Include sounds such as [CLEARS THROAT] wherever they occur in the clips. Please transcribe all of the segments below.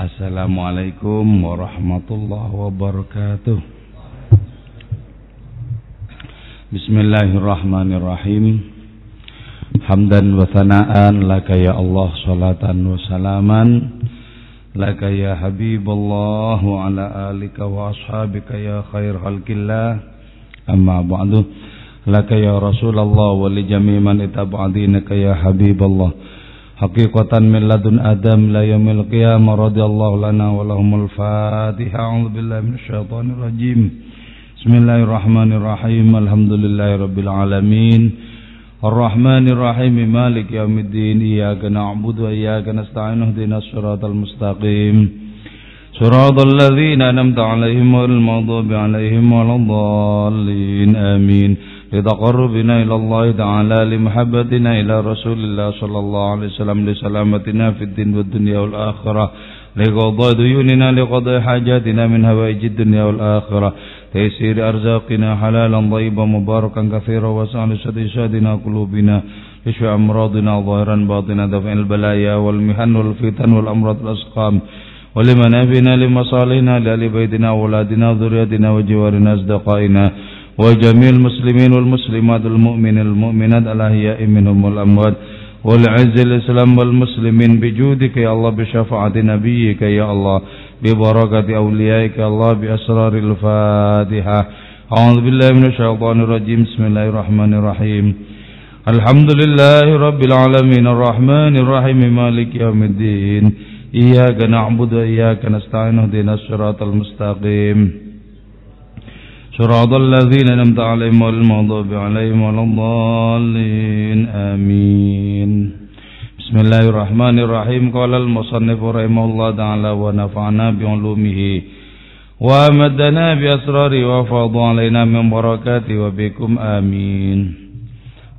Assalamualaikum warahmatullahi wabarakatuh. Bismillahirrahmanirrahim. Hamdan wa thana'an laka ya Allah salatan wa salaman laka ya Habibullah wa ala alika wa ashabika ya khair khalqillah amma ba'du. Laka ya Rasulullah wa li jami' man itaba'dinaka ya Habibullah haqiqatan min ladun adam la yaumil qiyamah radhiyallahu lana wa lahumul fatiha a'udzu billahi minasyaitonir rajim Bismillahirrahmanirrahim Alhamdulillahirabbil alamin Ar-Rahmanir-Rahim Malik yaumiddin iyyaka na'budu wa iyyaka nasta'in ihdinas siratal mustaqim صراط الذين أنمت عليهم والمغضوب عليهم ولا الضالين آمين لتقربنا إلى الله تعالى لمحبتنا إلى رسول الله صلى الله عليه وسلم لسلامتنا في الدين والدنيا والآخرة لقضاء ديوننا لقضاء حاجاتنا من هوائج الدنيا والآخرة تيسير أرزاقنا حلالا طيبا مباركا كثيرا وسعل شدنا قلوبنا يشفي أمراضنا ظاهرا باطنا دفع البلايا والمحن والفتن والأمراض الأسقام ولمن أبينا لمصالحنا لأهل بيتنا وأولادنا ذريتنا وجوارنا أصدقائنا. وجميع المسلمين والمسلمات المؤمن المؤمنات الأحياء منهم والأموات والعز الإسلام والمسلمين بجودك يا الله بشفاعة نبيك يا الله ببركة أوليائك الله بأسرار الفاتحة. أعوذ بالله من الشيطان الرجيم. بسم الله الرحمن الرحيم. الحمد لله رب العالمين. الرحمن الرحيم. مالك يوم الدين. إياك نعبد وإياك نستعين. اهدنا الصراط المستقيم. صراط الذين أنعمت عليهم والمغضوب عليهم ولا الضالين. آمين. بسم الله الرحمن الرحيم. قال المصنف رحمه الله تعالى ونفعنا بعلومه ومدنا بأسراره وفاض علينا من بركاته وبكم. آمين.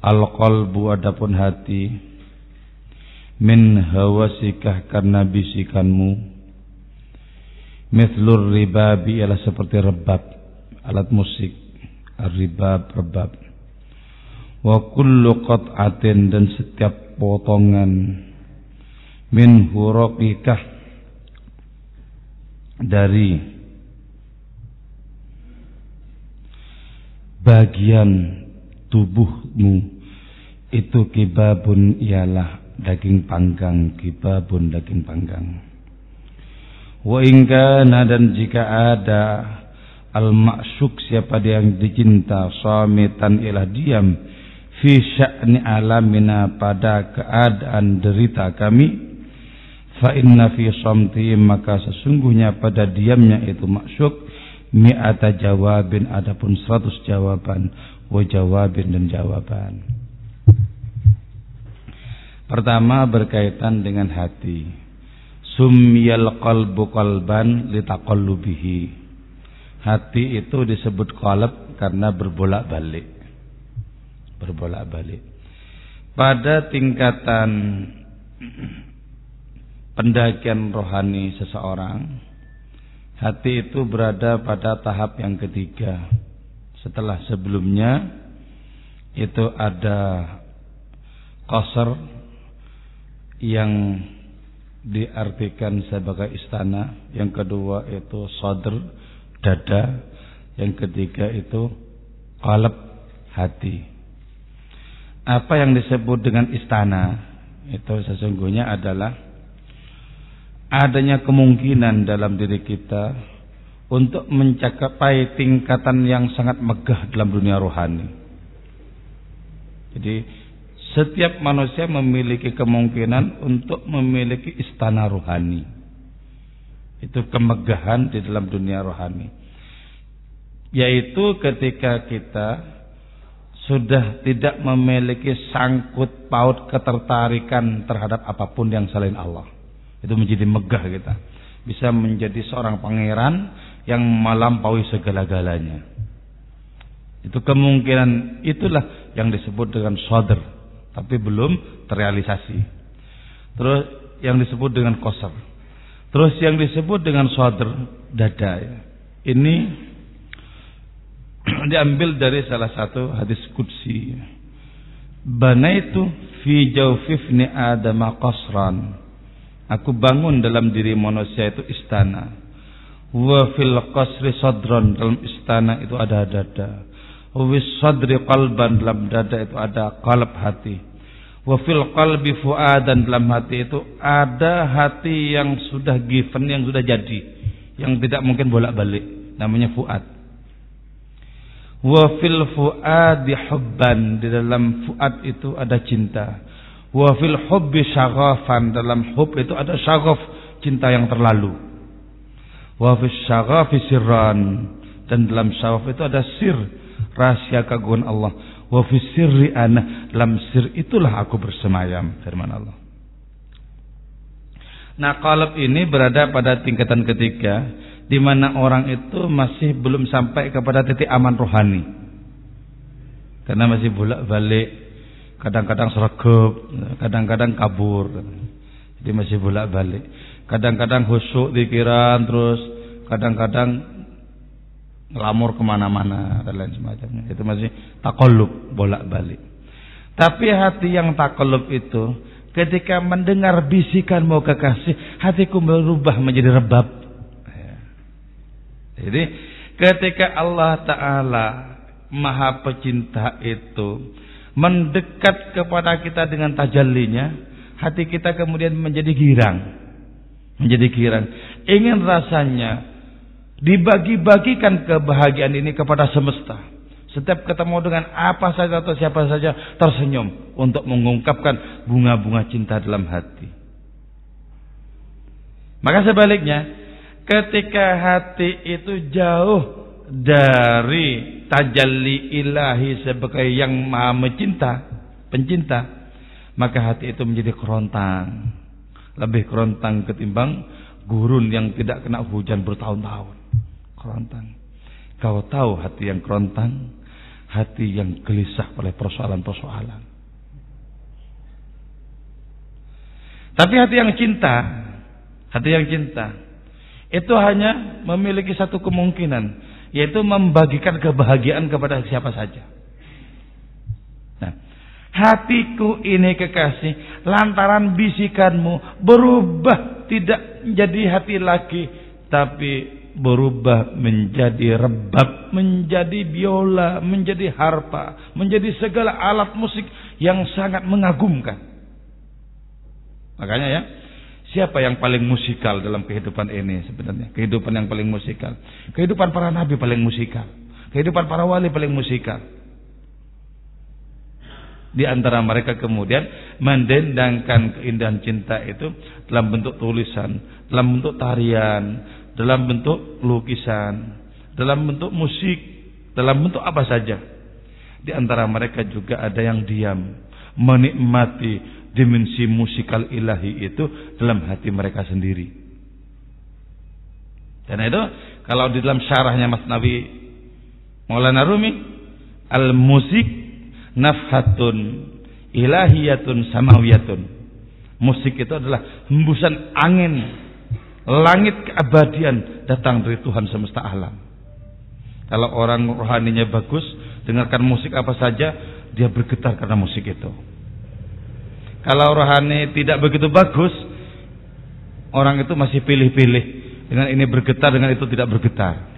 القلب adapun hati min hawasikah karena bisikanmu mithlur ribabi ialah seperti rebab alat musik ribab rebab wa kullu qat'atin dan setiap potongan. Min huraqikah dari bagian tubuhmu itu kibabun ialah daging panggang kibabun daging panggang. Wa ingkana dan jika ada al maksuk siapa dia yang dicinta? Samitan ialah diam. Fi sya'ni alamina pada keadaan derita kami. Fa inna fi samti maka sesungguhnya pada diamnya itu maksud mi'ata jawabin adapun seratus jawaban wa jawabin dan jawaban. Pertama berkaitan dengan hati. Sumyal qalbu qalban litaqallubihi hati itu disebut qalb karena berbolak-balik berbolak-balik. Pada tingkatan pendakian rohani seseorang, hati itu berada pada tahap yang ketiga. Setelah sebelumnya itu ada koser yang diartikan sebagai istana, yang kedua itu sodr, dada, yang ketiga itu kalab hati apa yang disebut dengan istana itu sesungguhnya adalah adanya kemungkinan dalam diri kita untuk mencapai tingkatan yang sangat megah dalam dunia rohani. Jadi setiap manusia memiliki kemungkinan untuk memiliki istana rohani. Itu kemegahan di dalam dunia rohani. Yaitu ketika kita sudah tidak memiliki sangkut paut ketertarikan terhadap apa pun yang selain Allah. Itu menjadi megah kita. Bisa menjadi seorang pangeran yang melampaui segala-galanya. Itu kemungkinan itulah yang disebut dengan sodr. Tapi belum terrealisasi. Terus yang disebut dengan koser. Terus yang disebut dengan sodr dada. Ini [CLEARS THROAT] diambil dari salah satu hadis kudsi. Banaitu fi jawfifni Adam qasran. Aku bangun dalam diri manusia itu istana. Wa fil qasri sadron dalam istana itu ada dada. Wa sadri qalban dalam dada itu ada qalb hati. Wa fil qalbi fuadan dalam hati itu ada hati yang sudah given yang sudah jadi, yang tidak mungkin bolak-balik, namanya fuad. Wa fil fuadi hubban di dalam fuad itu ada cinta. Wa fil hubbi syaghafan dalam hub itu ada syaghaf cinta yang terlalu. Wa fis syaghafi sirran dan dalam syaghaf itu ada sir rahasia keagungan Allah wa fi sirri ana dalam sir itulah aku bersemayam firman Allah. Nah qalb ini berada pada tingkatan ketiga di mana orang itu masih belum sampai kepada titik aman rohani. Karena masih bolak-balik kadang-kadang sergap kadang-kadang kabur. Jadi masih bolak-balik. Kadang-kadang husuk pikiran terus kadang-kadang ngelamur ke mana-mana dan lain semacamnya. Itu masih takolub bolak-balik. Tapi hati yang takolub itu ketika mendengar bisikan mau kekasih hatiku berubah menjadi rebab. Ya. jadi ketika Allah Ta'ala maha pecinta itu mendekat kepada kita dengan tajallinya hati kita kemudian menjadi girang. Menjadi girang. Ingin rasanya Dibagi-bagikan kebahagiaan ini kepada semesta. Setiap ketemu dengan apa saja atau siapa saja tersenyum untuk mengungkapkan bunga-bunga cinta dalam hati. Maka sebaliknya, ketika hati itu jauh dari tajalli ilahi sebagai yang maha mencinta, pencinta, maka hati itu menjadi kerontang. Lebih kerontang ketimbang gurun yang tidak kena hujan bertahun-tahun kerontang. Kau tahu hati yang kerontang, hati yang gelisah oleh persoalan-persoalan. Tapi hati yang cinta, hati yang cinta, itu hanya memiliki satu kemungkinan, yaitu membagikan kebahagiaan kepada siapa saja. Nah, hatiku ini kekasih, lantaran bisikanmu berubah tidak menjadi hati lagi, tapi berubah menjadi rebab, menjadi biola, menjadi harpa, menjadi segala alat musik yang sangat mengagumkan. Makanya ya, siapa yang paling musikal dalam kehidupan ini sebenarnya? Kehidupan yang paling musikal. Kehidupan para nabi paling musikal. Kehidupan para wali paling musikal. Di antara mereka kemudian mendendangkan keindahan cinta itu dalam bentuk tulisan, dalam bentuk tarian, dalam bentuk lukisan, dalam bentuk musik, dalam bentuk apa saja. Di antara mereka juga ada yang diam, menikmati dimensi musikal ilahi itu dalam hati mereka sendiri. Dan itu kalau di dalam syarahnya Mas Nabi Maulana Rumi, al musik nafhatun ilahiyatun samawiyatun. Musik itu adalah hembusan angin Langit keabadian datang dari Tuhan semesta alam. Kalau orang rohaninya bagus, dengarkan musik apa saja, dia bergetar karena musik itu. Kalau rohani tidak begitu bagus, orang itu masih pilih-pilih. Dengan ini bergetar, dengan itu tidak bergetar.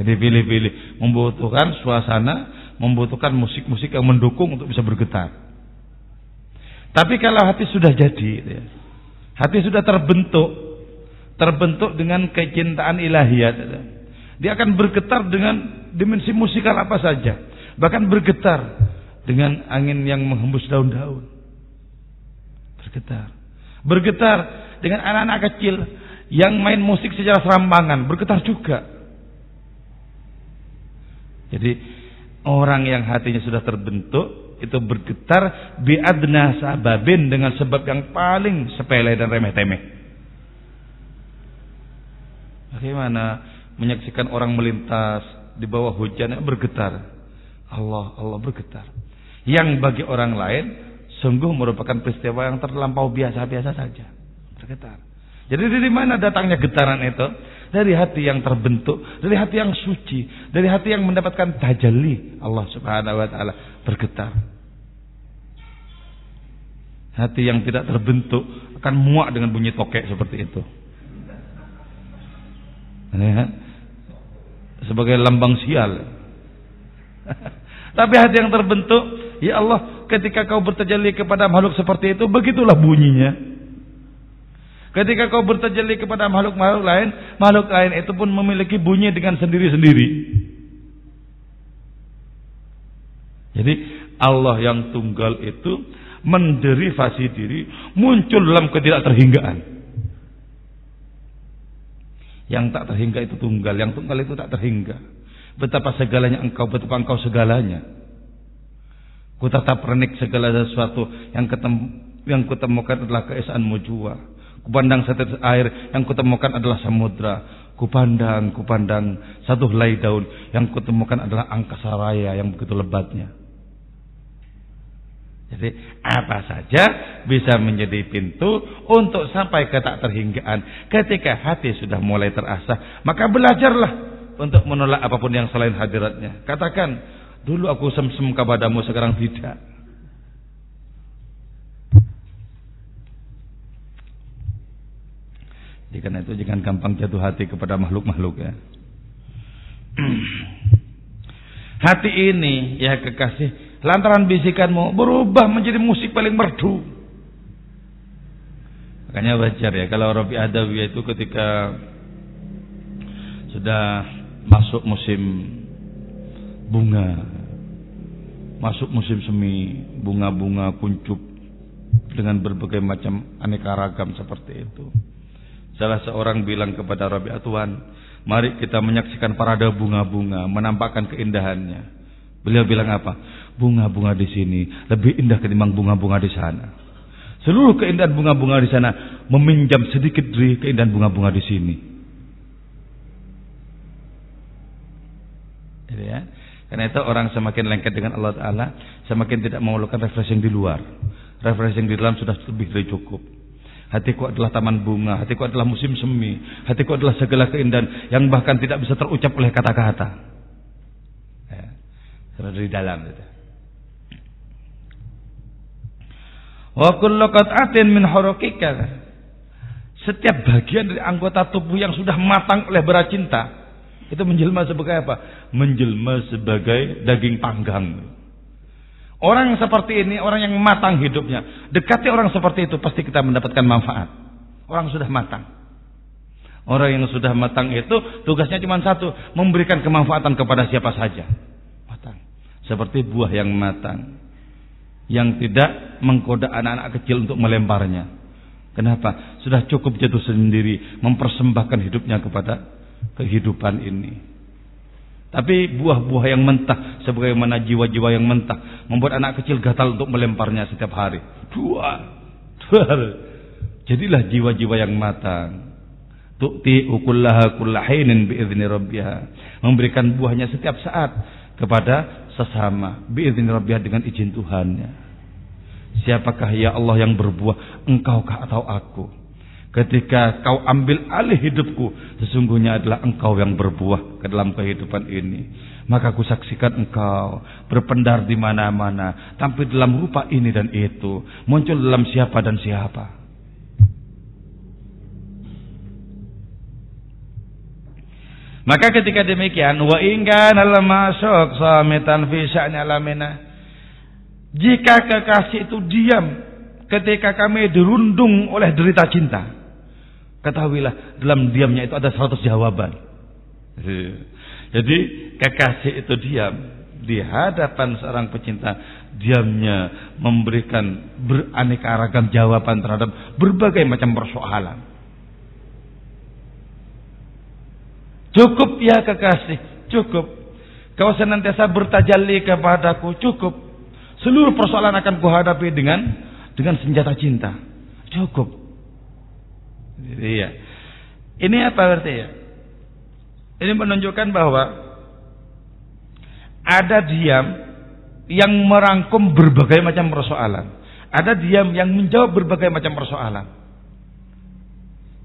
Jadi pilih-pilih, membutuhkan suasana, membutuhkan musik-musik yang mendukung untuk bisa bergetar. Tapi kalau hati sudah jadi, ya, Hati sudah terbentuk, terbentuk dengan kecintaan ilahiyat. Dia akan bergetar dengan dimensi musikal apa saja, bahkan bergetar dengan angin yang menghembus daun-daun. Bergetar. Bergetar dengan anak-anak kecil yang main musik secara serampangan, bergetar juga. Jadi orang yang hatinya sudah terbentuk itu bergetar biadna sababin dengan sebab yang paling sepele dan remeh-temeh. Bagaimana menyaksikan orang melintas di bawah hujan yang bergetar? Allah, Allah bergetar. Yang bagi orang lain sungguh merupakan peristiwa yang terlampau biasa-biasa saja. Bergetar. Jadi dari mana datangnya getaran itu? Dari hati yang terbentuk, dari hati yang suci, dari hati yang mendapatkan tajalli Allah Subhanahu wa taala bergetar. Hati yang tidak terbentuk akan muak dengan bunyi tokek seperti itu. Sebagai lambang sial. [LAUGHS] Tapi hati yang terbentuk, ya Allah, ketika kau bertajalli kepada makhluk seperti itu, begitulah bunyinya. Ketika kau bertajalli kepada makhluk-makhluk lain, makhluk lain itu pun memiliki bunyi dengan sendiri-sendiri. Jadi Allah yang tunggal itu menderivasi diri muncul dalam ketidakterhinggaan. Yang tak terhingga itu tunggal, yang tunggal itu tak terhingga. Betapa segalanya engkau, betapa engkau segalanya. Ku tetap renik segala sesuatu yang ketemu, yang kutemukan adalah keesaanmu jua. Kupandang setetes air yang kutemukan adalah samudra. Kupandang, kupandang satu helai daun yang kutemukan adalah angkasa raya yang begitu lebatnya. Jadi apa saja bisa menjadi pintu untuk sampai ke tak terhinggaan. Ketika hati sudah mulai terasa, maka belajarlah untuk menolak apa pun yang selain hadiratnya. Katakan, dulu aku sem-sem kepadamu, sekarang tidak. Jadi karena itu jangan gampang jatuh hati kepada makhluk-makhluk ya. [CLEARS THROAT] hati ini ya kekasih lantaran bisikanmu berubah menjadi musik paling merdu. Makanya wajar ya kalau Rabi Adawi itu ketika sudah masuk musim bunga, masuk musim semi, bunga-bunga kuncup dengan berbagai macam aneka ragam seperti itu. Salah seorang bilang kepada Rabi Atuan, mari kita menyaksikan parade bunga-bunga, menampakkan keindahannya. Beliau bilang apa? bunga-bunga di sini lebih indah ketimbang bunga-bunga di sana. Seluruh keindahan bunga-bunga di sana meminjam sedikit dari keindahan bunga-bunga di sini. Gitu ya. Karena itu orang semakin lengket dengan Allah Ta'ala Semakin tidak memerlukan refreshing di luar Refreshing di dalam sudah lebih dari cukup Hatiku adalah taman bunga Hatiku adalah musim semi Hatiku adalah segala keindahan Yang bahkan tidak bisa terucap oleh kata-kata ya. Dari dalam gitu. Wa kullu qat'atin min hurukika. Setiap bagian dari anggota tubuh yang sudah matang oleh berat cinta itu menjelma sebagai apa? Menjelma sebagai daging panggang. Orang seperti ini, orang yang matang hidupnya, dekati orang seperti itu pasti kita mendapatkan manfaat. Orang sudah matang. Orang yang sudah matang itu tugasnya cuma satu, memberikan kemanfaatan kepada siapa saja. Matang. Seperti buah yang matang yang tidak menggoda anak-anak kecil untuk melemparnya. Kenapa? Sudah cukup jatuh sendiri mempersembahkan hidupnya kepada kehidupan ini. Tapi buah-buah yang mentah sebagaimana jiwa-jiwa yang mentah membuat anak kecil gatal untuk melemparnya setiap hari. Dua. Dua. Jadilah jiwa-jiwa yang matang. Tu'ti ukullaha kullahinin biizni rabbiha. Memberikan buahnya setiap saat kepada sesama biizni rabbih dengan izin Tuhannya. Siapakah ya Allah yang berbuah, engkaukah atau aku? Ketika kau ambil alih hidupku, sesungguhnya adalah engkau yang berbuah ke dalam kehidupan ini. Maka aku saksikan engkau berpendar di mana-mana, tampil dalam rupa ini dan itu, muncul dalam siapa dan siapa. Maka ketika demikian wa ingka al masuk samitan fi alamina. Jika kekasih itu diam ketika kami dirundung oleh derita cinta. Ketahuilah dalam diamnya itu ada 100 jawaban. Jadi kekasih itu diam di hadapan seorang pecinta diamnya memberikan beraneka ragam jawaban terhadap berbagai macam persoalan. Cukup ya kekasih, cukup. Kau senantiasa bertajalli kepadaku, cukup. Seluruh persoalan akan kuhadapi dengan dengan senjata cinta. Cukup. Iya. Ini apa artinya? Ini menunjukkan bahwa ada diam yang merangkum berbagai macam persoalan. Ada diam yang menjawab berbagai macam persoalan.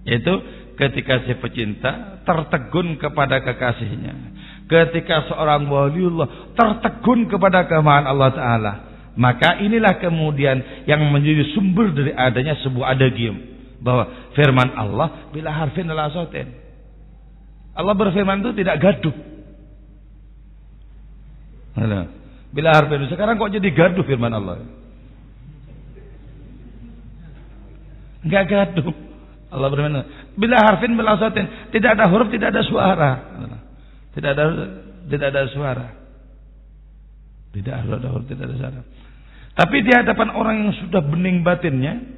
Yaitu ketika si pecinta tertegun kepada kekasihnya ketika seorang waliullah tertegun kepada kemahan Allah taala Maka inilah kemudian yang menjadi sumber dari adanya sebuah adagium bahwa firman Allah bila harfin adalah soten. Allah berfirman itu tidak gaduh. Bila harfin sekarang kok jadi gaduh firman Allah? Enggak gaduh. Allah berfirman, bila harfin bila soten, tidak ada huruf, tidak ada suara. Tidak ada tidak ada suara. Tidak ada huruf, tidak ada suara. Tapi di hadapan orang yang sudah bening batinnya,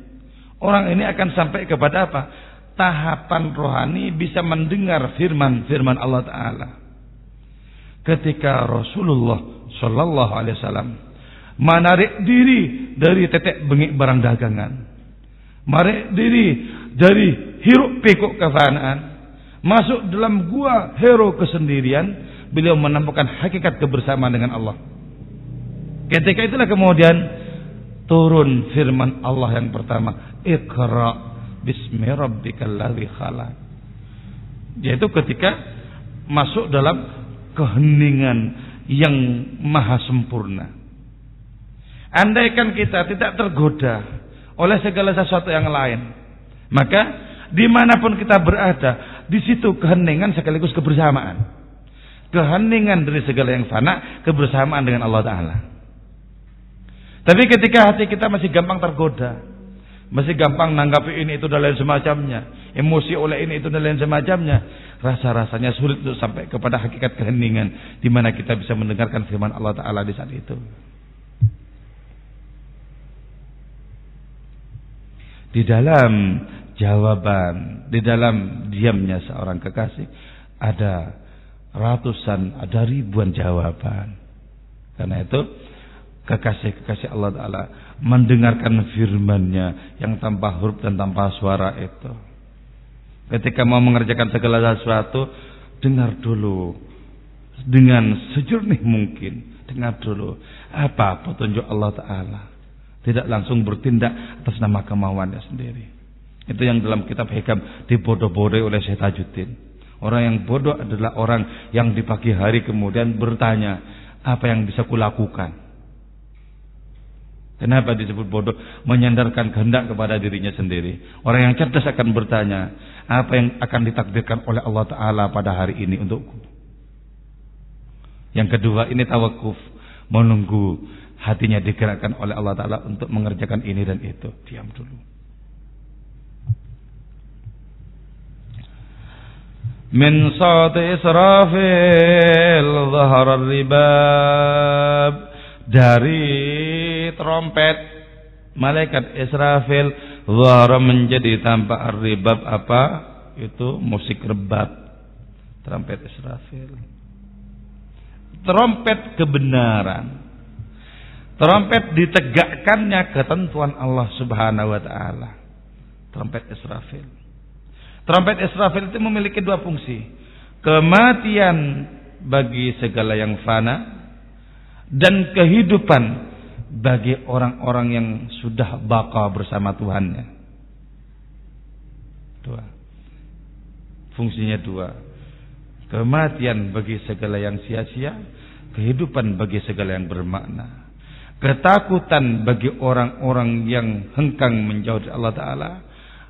orang ini akan sampai kepada apa? Tahapan rohani bisa mendengar firman-firman Allah Taala. Ketika Rasulullah Shallallahu Alaihi Wasallam menarik diri dari tetek bengik barang dagangan, menarik diri dari hiruk pikuk kefanaan, masuk dalam gua hero kesendirian, beliau menemukan hakikat kebersamaan dengan Allah. Ketika itulah kemudian turun firman Allah yang pertama, Iqra bismi rabbikal ladzi khalaq. Yaitu ketika masuk dalam keheningan yang maha sempurna. Andaikan kita tidak tergoda oleh segala sesuatu yang lain, maka di mana pun kita berada, di situ keheningan sekaligus kebersamaan. Keheningan dari segala yang fana, kebersamaan dengan Allah Ta'ala. Tapi ketika hati kita masih gampang tergoda, masih gampang nanggapi ini itu dan lain semacamnya, emosi oleh ini itu dan lain semacamnya, rasa-rasanya sulit untuk sampai kepada hakikat keheningan di mana kita bisa mendengarkan firman Allah taala di saat itu. Di dalam jawaban, di dalam diamnya seorang kekasih ada ratusan, ada ribuan jawaban. Karena itu kekasih-kekasih Allah Ta'ala mendengarkan firmannya yang tanpa huruf dan tanpa suara itu. Ketika mau mengerjakan segala sesuatu, dengar dulu dengan sejernih mungkin. Dengar dulu apa petunjuk Allah Ta'ala. Tidak langsung bertindak atas nama kemauannya sendiri. Itu yang dalam kitab hikam dibodoh-bodoh oleh Syekh Tajuddin. Orang yang bodoh adalah orang yang di pagi hari kemudian bertanya, apa yang bisa kulakukan? Kenapa disebut bodoh? Menyandarkan kehendak kepada dirinya sendiri. Orang yang cerdas akan bertanya, apa yang akan ditakdirkan oleh Allah Ta'ala pada hari ini untukku? Yang kedua, ini tawakuf. Menunggu hatinya digerakkan oleh Allah Ta'ala untuk mengerjakan ini dan itu. Diam dulu. Min sa'ati israfil zahar ribab dari trompet malaikat Israfil zahara menjadi tanpa ribab apa? Itu musik rebab trompet Israfil. Trompet kebenaran. Trompet ditegakkannya ketentuan Allah Subhanahu wa taala. Trompet Israfil. Trompet Israfil itu memiliki dua fungsi. Kematian bagi segala yang fana dan kehidupan bagi orang-orang yang sudah baka bersama Tuhannya. Dua. Fungsinya dua. Kematian bagi segala yang sia-sia, kehidupan bagi segala yang bermakna. Ketakutan bagi orang-orang yang hengkang menjauh dari Allah Ta'ala.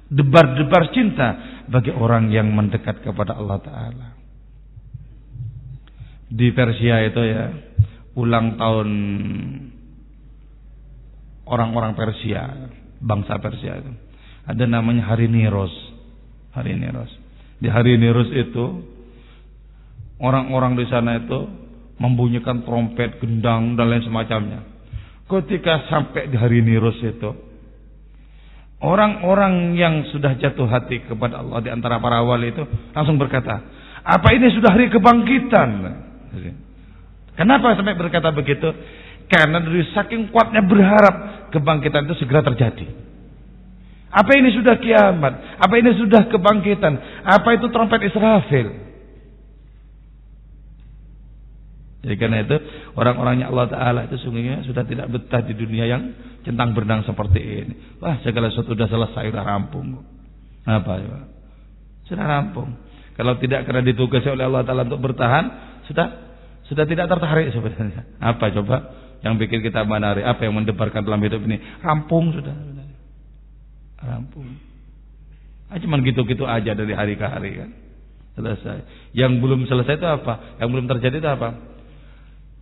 Debar-debar cinta bagi orang yang mendekat kepada Allah Ta'ala. Di Persia itu ya, ulang tahun orang-orang Persia, bangsa Persia itu. Ada namanya Hari Niros. Hari Niros. Di Hari Niros itu orang-orang di sana itu membunyikan trompet, gendang dan lain semacamnya. Ketika sampai di Hari Niros itu, orang-orang yang sudah jatuh hati kepada Allah di antara para wali itu langsung berkata, "Apa ini sudah hari kebangkitan?" Kenapa sampai berkata begitu? Karena dari saking kuatnya berharap kebangkitan itu segera terjadi. Apa ini sudah kiamat? Apa ini sudah kebangkitan? Apa itu trompet Israfil? Jadi karena itu orang-orangnya Allah Ta'ala itu sungguhnya sudah tidak betah di dunia yang centang bernang seperti ini. Wah segala sesuatu sudah selesai, sudah rampung. Apa ya? Sudah rampung. Kalau tidak karena ditugasi oleh Allah Ta'ala untuk bertahan, sudah sudah tidak tertarik sebenarnya. Apa coba? Yang bikin kita menarik, apa yang mendebarkan dalam hidup ini. Rampung sudah. Rampung. Ah, cuman gitu-gitu aja dari hari ke hari kan. Selesai. Yang belum selesai itu apa? Yang belum terjadi itu apa?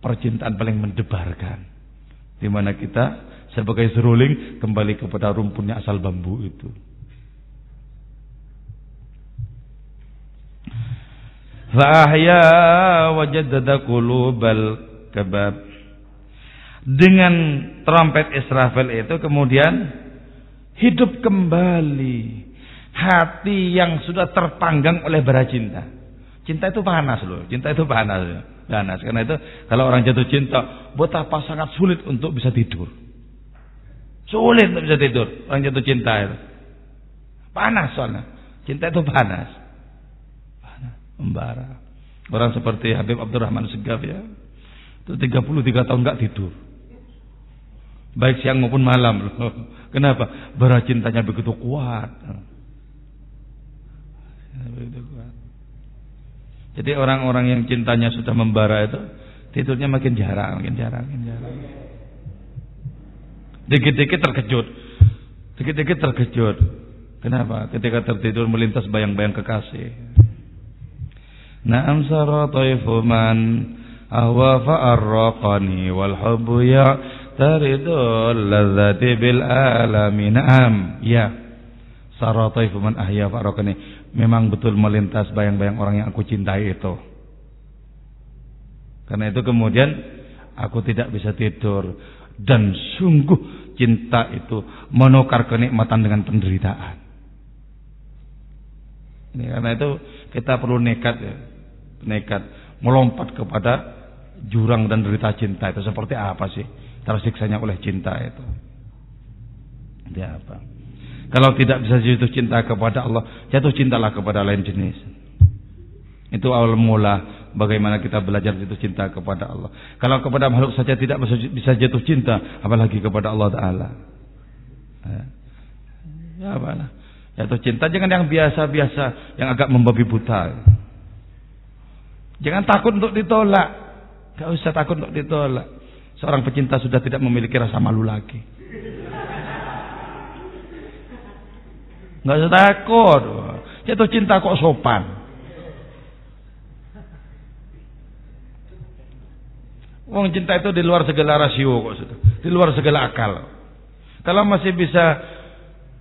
Percintaan paling mendebarkan. Di mana kita sebagai seruling kembali kepada rumpunnya asal bambu itu. Fa'ahya wajaddada qulubal kebab. Dengan trompet Israfil itu kemudian hidup kembali hati yang sudah terpanggang oleh bara cinta. Cinta itu panas loh, cinta itu panas. Panas. Karena itu kalau orang jatuh cinta, betapa sangat sulit untuk bisa tidur. Sulit untuk bisa tidur orang jatuh cinta itu. Panas soalnya. Cinta itu panas membara. Orang seperti Habib Abdurrahman Segaf ya. Itu 33 tahun nggak tidur. Baik siang maupun malam. [LAUGHS] Kenapa? Bara cintanya begitu kuat. Jadi orang-orang yang cintanya sudah membara itu tidurnya makin jarang, makin jarang, makin jarang. Dikit-dikit terkejut. Dikit-dikit terkejut. Kenapa? Ketika tertidur melintas bayang-bayang kekasih. Naam sara taifu man ahwa fa'arraqani wal ya taridul ladzati bil alami naam ya. Sara taifu man ahya fa'arraqani memang betul melintas bayang-bayang orang yang aku cintai itu. Karena itu kemudian aku tidak bisa tidur. Dan sungguh cinta itu menukar kenikmatan dengan penderitaan. Ini karena itu kita perlu nekat ya. Nekat melompat kepada jurang dan derita cinta itu. Seperti apa sih tersiksanya oleh cinta itu. Dia apa? Kalau tidak bisa jatuh cinta kepada Allah jatuh cintalah kepada lain jenis. Itu awal mula bagaimana kita belajar jatuh cinta kepada Allah. Kalau kepada makhluk saja tidak bisa jatuh cinta apalagi kepada Allah Ta'ala. Ya, ya apa jatuh cinta jangan yang biasa-biasa yang agak membabi buta. Jangan takut untuk ditolak. Gak usah takut untuk ditolak. Seorang pecinta sudah tidak memiliki rasa malu lagi. Gak usah takut. Jatuh cinta kok sopan. Wong cinta itu di luar segala rasio kok sudah. Di luar segala akal. Kalau masih bisa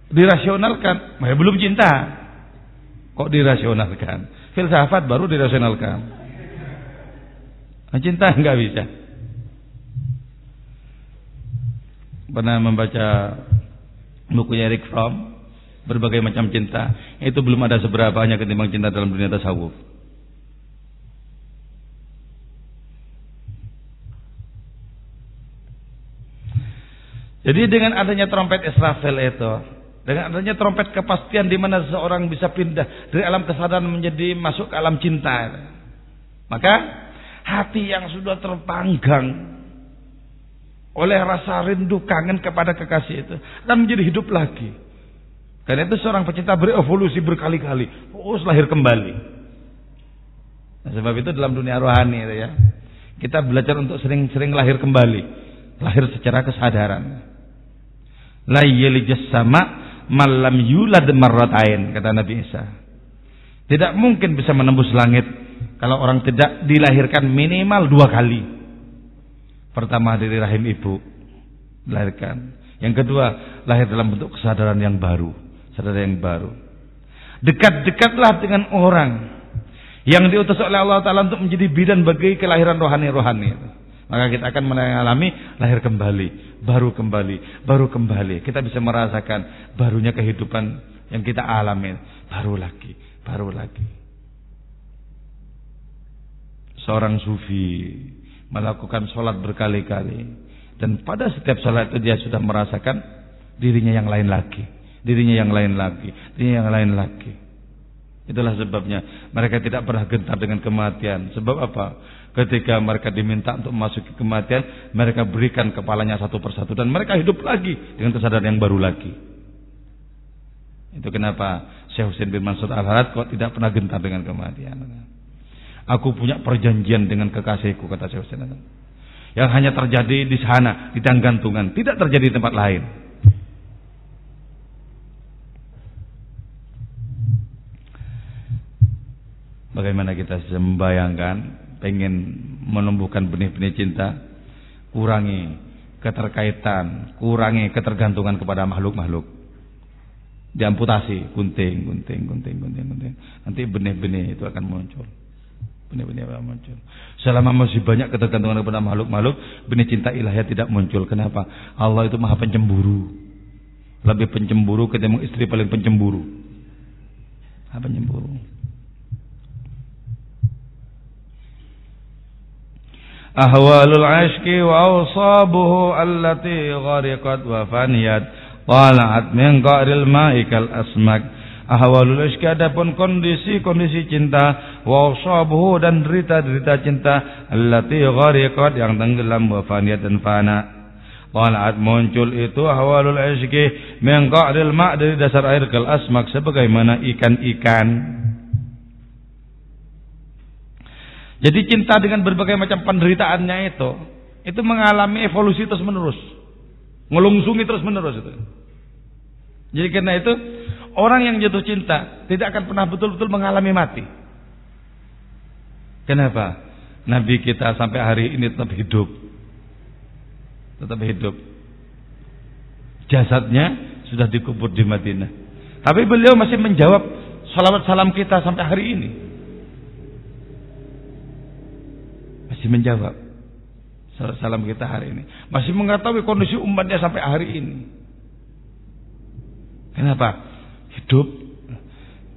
dirasionalkan, ya belum cinta. Kok dirasionalkan? Filsafat baru dirasionalkan. Cinta enggak bisa. Pernah membaca bukunya Eric Fromm berbagai macam cinta itu belum ada seberapa hanya ketimbang cinta dalam dunia tasawuf. Jadi dengan adanya trompet Israfil itu, dengan adanya trompet kepastian di mana seseorang bisa pindah dari alam kesadaran menjadi masuk ke alam cinta. Maka hati yang sudah terpanggang oleh rasa rindu kangen kepada kekasih itu dan menjadi hidup lagi. Karena itu seorang pecinta berevolusi berkali-kali, terus lahir kembali. Nah, sebab itu dalam dunia rohani itu ya, kita belajar untuk sering-sering lahir kembali, lahir secara kesadaran. La yalijas sama malam yulad marratain kata Nabi Isa. Tidak mungkin bisa menembus langit kalau orang tidak dilahirkan minimal dua kali. Pertama dari rahim ibu dilahirkan. Yang kedua lahir dalam bentuk kesadaran yang baru, kesadaran yang baru. Dekat-dekatlah dengan orang yang diutus oleh Allah Taala untuk menjadi bidan bagi kelahiran rohani-rohani Maka kita akan mengalami lahir kembali, baru kembali, baru kembali. Kita bisa merasakan barunya kehidupan yang kita alami, baru lagi, baru lagi seorang sufi melakukan sholat berkali-kali. Dan pada setiap sholat itu dia sudah merasakan dirinya yang lain lagi dirinya yang lain lagi dirinya yang lain lagi. Itulah sebabnya mereka tidak pernah gentar dengan kematian. Sebab apa? Ketika mereka diminta untuk masuk ke kematian mereka berikan kepalanya satu persatu dan mereka hidup lagi dengan kesadaran yang baru lagi. Itu kenapa Syekh Husain bin Mansur Al-Harad kok tidak pernah gentar dengan kematian Aku punya perjanjian dengan kekasihku kata Syekh Husain. yang hanya terjadi di sana, di gantungan, tidak terjadi di tempat lain. Bagaimana kita membayangkan pengen menumbuhkan benih-benih cinta, kurangi keterkaitan, kurangi ketergantungan kepada makhluk-makhluk. Diamputasi, gunting, gunting, gunting, gunting, gunting. Nanti benih-benih itu akan muncul. Benih-benih akan muncul. Selama masih banyak ketergantungan kepada makhluk-makhluk, benih cinta ilahiyah tidak muncul. Kenapa? Allah itu maha pencemburu. Lebih pencemburu ketimbang istri paling pencemburu. Maha pencemburu. ahwalul ashki wa awsabuhu allati ghariqat wa faniyat tala'at min qa'ril ma'ikal asmak ahwalul ashki adapun kondisi-kondisi cinta wa dan derita-derita cinta allati ghariqat yang tenggelam wa faniyat dan fana. Tala'at muncul itu ahwalul ashki min ma' dari dasar air kal asmak sebagaimana ikan-ikan. Jadi cinta dengan berbagai macam penderitaannya itu, itu mengalami evolusi terus menerus, ngelungsungi terus menerus itu. Jadi karena itu orang yang jatuh cinta tidak akan pernah betul-betul mengalami mati. Kenapa? Nabi kita sampai hari ini tetap hidup, tetap hidup. Jasadnya sudah dikubur di Madinah. Tapi beliau masih menjawab salawat salam kita sampai hari ini. masih menjawab salam kita hari ini. Masih mengetahui kondisi umatnya sampai hari ini. Kenapa? Hidup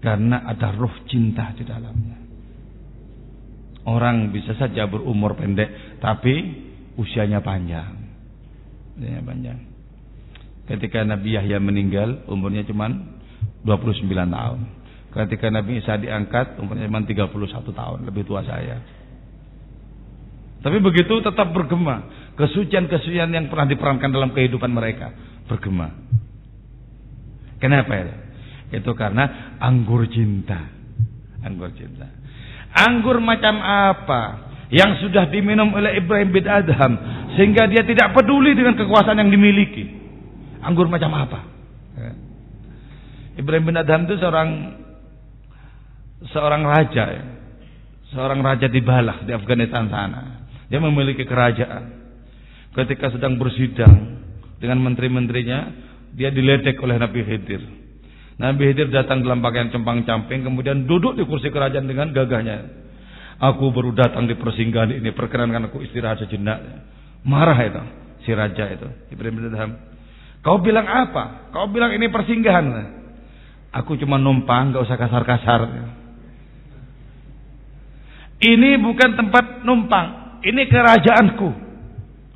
karena ada roh cinta di dalamnya. Orang bisa saja berumur pendek, tapi usianya panjang. Usianya panjang. Ketika Nabi Yahya meninggal, umurnya cuma 29 tahun. Ketika Nabi Isa diangkat, umurnya cuma 31 tahun, lebih tua saya. Tapi begitu tetap bergema. Kesucian-kesucian yang pernah diperankan dalam kehidupan mereka. Bergema. Kenapa ya? Itu karena anggur cinta. Anggur cinta. Anggur macam apa? Yang sudah diminum oleh Ibrahim bin Adham. Sehingga dia tidak peduli dengan kekuasaan yang dimiliki. Anggur macam apa? Ya. Ibrahim bin Adham itu seorang seorang raja ya. Seorang raja di Balah di Afghanistan sana. Dia memiliki kerajaan. Ketika sedang bersidang dengan menteri-menterinya, dia diledek oleh Nabi Khidir. Nabi Khidir datang dalam pakaian cempang-camping, kemudian duduk di kursi kerajaan dengan gagahnya. Aku baru datang di persinggahan ini, perkenankan aku istirahat sejenak. Marah itu, si raja itu, Ibrahim bin Adham. Kau bilang apa? Kau bilang ini persinggahan. Aku cuma numpang, gak usah kasar-kasar. Ini bukan tempat numpang, ini kerajaanku.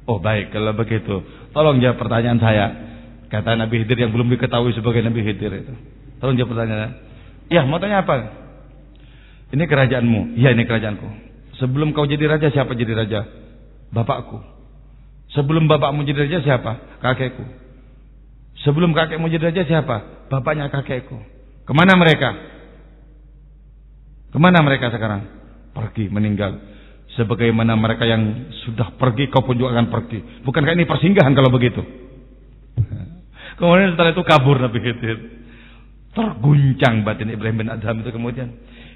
Oh baik, kalau begitu. Tolong jawab pertanyaan saya. Kata Nabi Khidir yang belum diketahui sebagai Nabi Khidir itu. Tolong jawab pertanyaan. Ya, mau tanya apa? Ini kerajaanmu. Ya, ini kerajaanku. Sebelum kau jadi raja, siapa jadi raja? Bapakku. Sebelum bapakmu jadi raja, siapa? Kakekku. Sebelum kakekmu jadi raja, siapa? Bapaknya kakekku. Ke mana mereka? Ke mana mereka sekarang? Pergi, meninggal sebagaimana mereka yang sudah pergi kau pun juga akan pergi bukankah ini persinggahan kalau begitu kemudian setelah itu kabur Nabi Khidir. Terguncang batin Ibrahim bin Adham itu kemudian.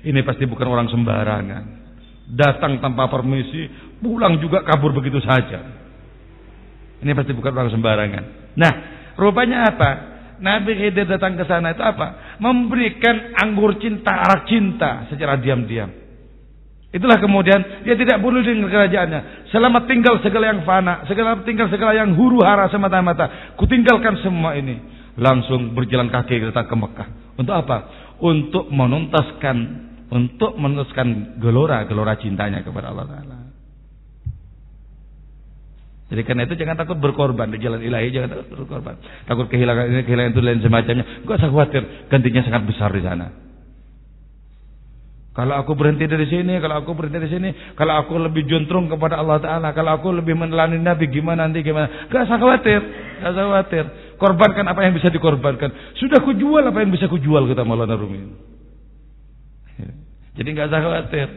Ini pasti bukan orang sembarangan. Datang tanpa permisi pulang juga kabur begitu saja. Ini pasti bukan orang sembarangan. Nah rupanya apa? Nabi Khidir datang ke sana itu apa? Memberikan anggur cinta arak cinta secara diam-diam Itulah kemudian dia tidak boleh dengan kerajaannya. Selama tinggal segala yang fana, segala tinggal segala yang huru hara semata-mata. Kutinggalkan semua ini. Langsung berjalan kaki datang ke Mekah. Untuk apa? Untuk menuntaskan, untuk menuntaskan gelora-gelora cintanya kepada Allah Taala. Jadi karena itu jangan takut berkorban di jalan ilahi, jangan takut berkorban. Takut kehilangan ini, kehilangan itu dan semacamnya. Gak usah khawatir, gantinya sangat besar di sana. Kalau aku berhenti dari sini, kalau aku berhenti dari sini, kalau aku lebih juntrung kepada Allah Taala, kalau aku lebih meneladani Nabi, gimana nanti gimana? Gak usah khawatir, gak usah khawatir. Korbankan apa yang bisa dikorbankan. Sudah kujual apa yang bisa kujual kata Maulana Rumi. Jadi gak usah khawatir.